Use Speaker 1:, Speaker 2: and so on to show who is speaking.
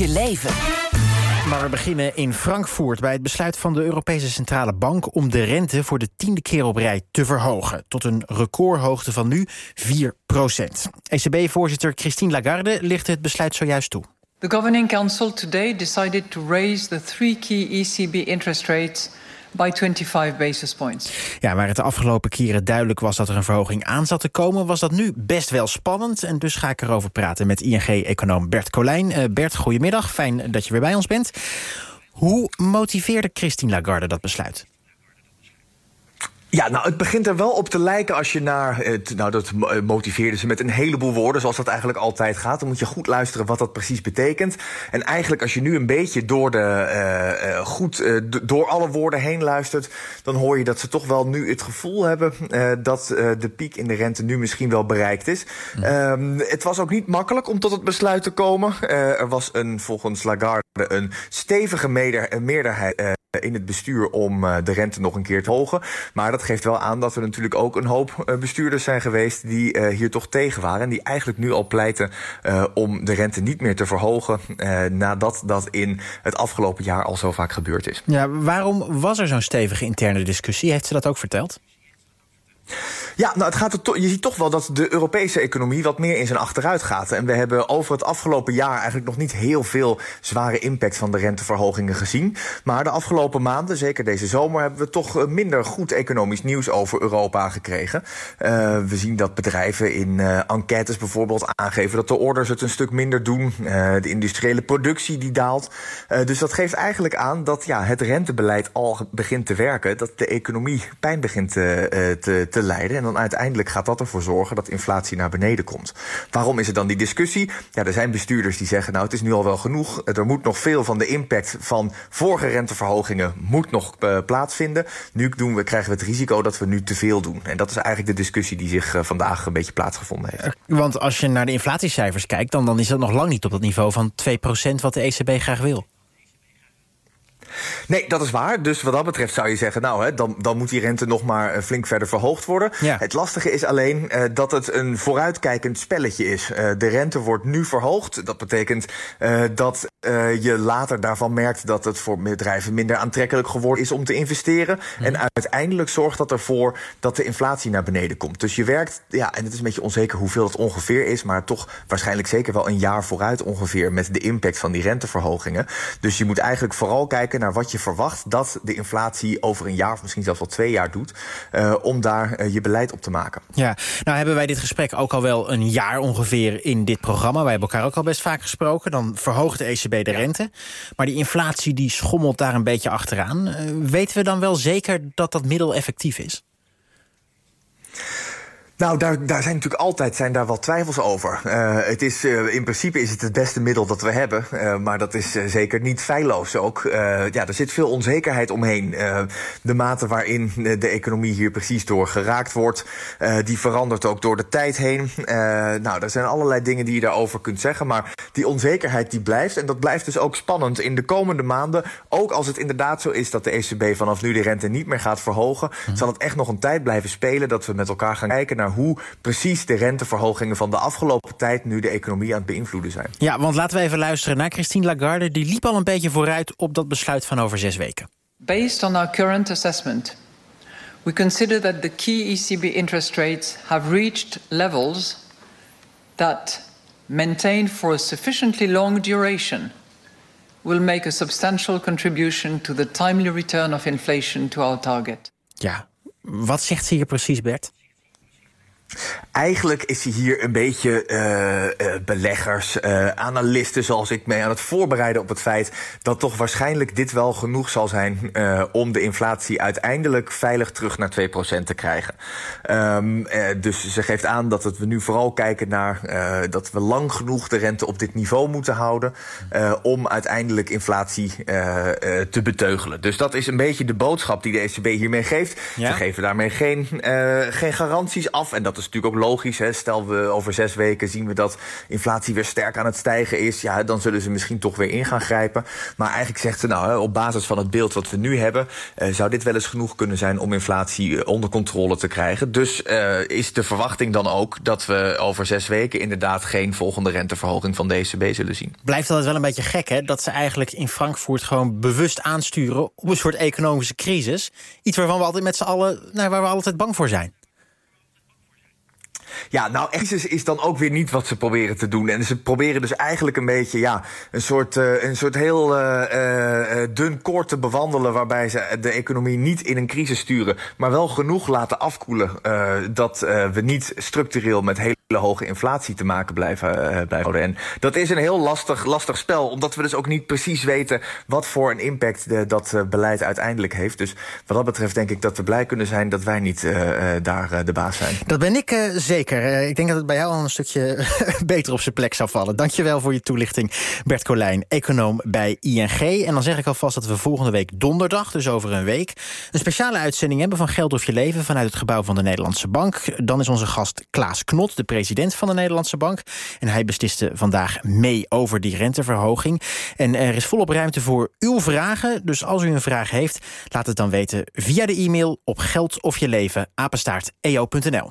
Speaker 1: je leven.
Speaker 2: Maar we beginnen in Frankfurt bij het besluit van de Europese Centrale Bank om de rente voor de tiende keer op rij te verhogen. Tot een recordhoogte van nu 4 procent. ECB-voorzitter Christine Lagarde lichtte het besluit zojuist toe.
Speaker 3: The Governing Council today decided to raise the three key ECB interest rates by 25 basis points.
Speaker 2: Ja, waar het de afgelopen keren duidelijk was dat er een verhoging aan zat te komen, was dat nu best wel spannend. En dus ga ik erover praten met ING-econoom Bert Colijn. Uh, Bert, goedemiddag. Fijn dat je weer bij ons bent. Hoe motiveerde Christine Lagarde dat besluit?
Speaker 4: Ja, nou, het begint er wel op te lijken als je naar. Het, nou, dat motiveerde ze met een heleboel woorden, zoals dat eigenlijk altijd gaat. Dan moet je goed luisteren wat dat precies betekent. En eigenlijk, als je nu een beetje door, de, uh, goed, uh, door alle woorden heen luistert, dan hoor je dat ze toch wel nu het gevoel hebben dat de piek in de rente nu misschien wel bereikt is. Mm. het was ook niet makkelijk om tot het besluit te komen. er was een, volgens Lagarde een stevige meerderheid in het bestuur om de rente nog een keer te hogen. Maar dat geeft wel aan dat er natuurlijk ook een hoop bestuurders zijn geweest die hier toch tegen waren. En die eigenlijk nu al pleiten om de rente niet meer te verhogen. Nadat dat in het afgelopen jaar al zo vaak gebeurd is.
Speaker 2: Ja, waarom was er zo'n stevige interne discussie? Heeft ze dat ook verteld?
Speaker 4: Ja, nou, het gaat je ziet toch wel dat de Europese economie wat meer in zijn achteruit gaat. En we hebben over het afgelopen jaar eigenlijk nog niet heel veel zware impact van de renteverhogingen gezien. Maar de afgelopen maanden, zeker deze zomer, hebben we toch minder goed economisch nieuws over Europa gekregen. Uh, we zien dat bedrijven in uh, enquêtes bijvoorbeeld aangeven dat de orders het een stuk minder doen. De industriële productie die daalt. dus dat geeft eigenlijk aan dat ja, het rentebeleid al begint te werken. Dat de economie pijn begint te, te leiden. En dan uiteindelijk gaat dat ervoor zorgen dat inflatie naar beneden komt. Waarom is er dan die discussie? Ja, er zijn bestuurders die zeggen, nou het is nu al wel genoeg. Er moet nog veel van de impact van vorige renteverhogingen moet nog uh, plaatsvinden. Nu doen we, krijgen we het risico dat we nu te veel doen. En dat is eigenlijk de discussie die zich uh, vandaag een beetje plaatsgevonden heeft.
Speaker 2: Want als je naar de inflatiecijfers kijkt, dan, dan is dat nog lang niet op dat niveau van 2% wat de ECB graag wil.
Speaker 4: Nee, dat is waar. Dus wat dat betreft zou je zeggen, nou, hè, dan, dan moet die rente nog maar eh, flink verder verhoogd worden. Ja. Het lastige is alleen uh, dat het een vooruitkijkend spelletje is. Uh, de rente wordt nu verhoogd. Dat betekent uh, dat je later daarvan merkt dat het voor bedrijven minder aantrekkelijk geworden is om te investeren. Mm. En uiteindelijk zorgt dat ervoor dat de inflatie naar beneden komt. Dus je werkt, ja, en het is een beetje onzeker hoeveel het ongeveer is, maar toch waarschijnlijk zeker wel een jaar vooruit ongeveer met de impact van die renteverhogingen. Dus je moet eigenlijk vooral kijken naar wat je verwacht dat de inflatie over een jaar of misschien zelfs wel twee jaar doet. Uh, om daar uh, je beleid op te maken.
Speaker 2: Ja, nou hebben wij dit gesprek ook al wel een jaar ongeveer in dit programma. Wij hebben elkaar ook al best vaak gesproken. Dan verhoogt de ECB de rente. Maar die inflatie die schommelt daar een beetje achteraan. Uh, weten we dan wel zeker dat dat middel effectief is?
Speaker 4: Nou, daar, daar zijn natuurlijk altijd zijn daar wel twijfels over. Uh, het is, uh, in principe is het het beste middel dat we hebben. Uh, maar dat is zeker niet feilloos ook. ja, er zit veel onzekerheid omheen. de mate waarin de economie hier precies door geraakt wordt... die verandert ook door de tijd heen. nou, er zijn allerlei dingen die je daarover kunt zeggen. Maar die onzekerheid die blijft. En dat blijft dus ook spannend in de komende maanden. Ook als het inderdaad zo is dat de ECB vanaf nu de rente niet meer gaat verhogen... Hm. zal het echt nog een tijd blijven spelen... dat we met elkaar gaan kijken naar hoe precies de renteverhogingen van de afgelopen tijd nu de economie aan het beïnvloeden zijn.
Speaker 2: Ja, want laten we even luisteren naar Christine Lagarde. Die liep al een beetje vooruit op dat besluit van over zes weken.
Speaker 3: Based on our current assessment, we consider that the key ECB interest rates have reached levels that maintained for a sufficiently long duration will make a substantial contribution to the timely return of inflation to our target.
Speaker 2: Ja, wat zegt ze hier precies, Bert?
Speaker 4: Eigenlijk is hij hier een beetje uh, uh, beleggers, uh, analisten, zoals ik mee aan het voorbereiden op het feit dat toch waarschijnlijk dit wel genoeg zal zijn om de inflatie uiteindelijk veilig terug naar 2% te krijgen. Um, dus ze geeft aan dat we nu vooral kijken naar dat we lang genoeg de rente op dit niveau moeten houden om uiteindelijk inflatie te beteugelen. Dus dat is een beetje de boodschap die de ECB hiermee geeft. Ja? Ze geven daarmee geen, geen garanties af en dat is natuurlijk ook logisch. Hè. Stel we over zes weken zien we dat inflatie weer sterk aan het stijgen is. Ja, dan zullen ze misschien toch weer in gaan grijpen. Maar eigenlijk zegt ze nou, op basis van het beeld wat we nu hebben, uh, zou dit wel eens genoeg kunnen zijn om inflatie onder controle te krijgen. Dus uh, is de verwachting dan ook dat we over zes weken inderdaad geen volgende renteverhoging van de ECB zullen zien.
Speaker 2: Blijft altijd wel een beetje gek, hè? Dat ze eigenlijk in Frankfurt gewoon bewust aansturen op een soort economische crisis. Iets waarvan we altijd met z'n allen, nou, waar we altijd bang voor zijn.
Speaker 4: Ja, nou, crisis is dan ook weer niet wat ze proberen te doen. En ze proberen dus eigenlijk een beetje, ja, een soort, uh, een soort heel uh, dun koord te bewandelen. waarbij ze de economie niet in een crisis sturen. maar wel genoeg laten afkoelen. dat we niet structureel met hele hoge inflatie te maken blijven, blijven houden. En dat is een heel lastig, lastig spel, omdat we dus ook niet precies weten. wat voor een impact de, dat beleid uiteindelijk heeft. Dus wat dat betreft denk ik dat we blij kunnen zijn dat wij niet daar de baas zijn.
Speaker 2: Dat ben ik zeker. Eh, ik denk dat het bij jou al een stukje beter op zijn plek zou vallen. Dankjewel voor je toelichting, Bert Colijn, econoom bij ING. En dan zeg ik alvast dat we volgende week donderdag, dus over een week... een speciale uitzending hebben van Geld of Je Leven... vanuit het gebouw van de Nederlandse Bank. Dan is onze gast Klaas Knot, de president van de Nederlandse Bank. En hij besliste vandaag mee over die renteverhoging. En er is volop ruimte voor uw vragen. Dus als u een vraag heeft, laat het dan weten via de e-mail op geldofjeleven, apenstaart, eo.nl.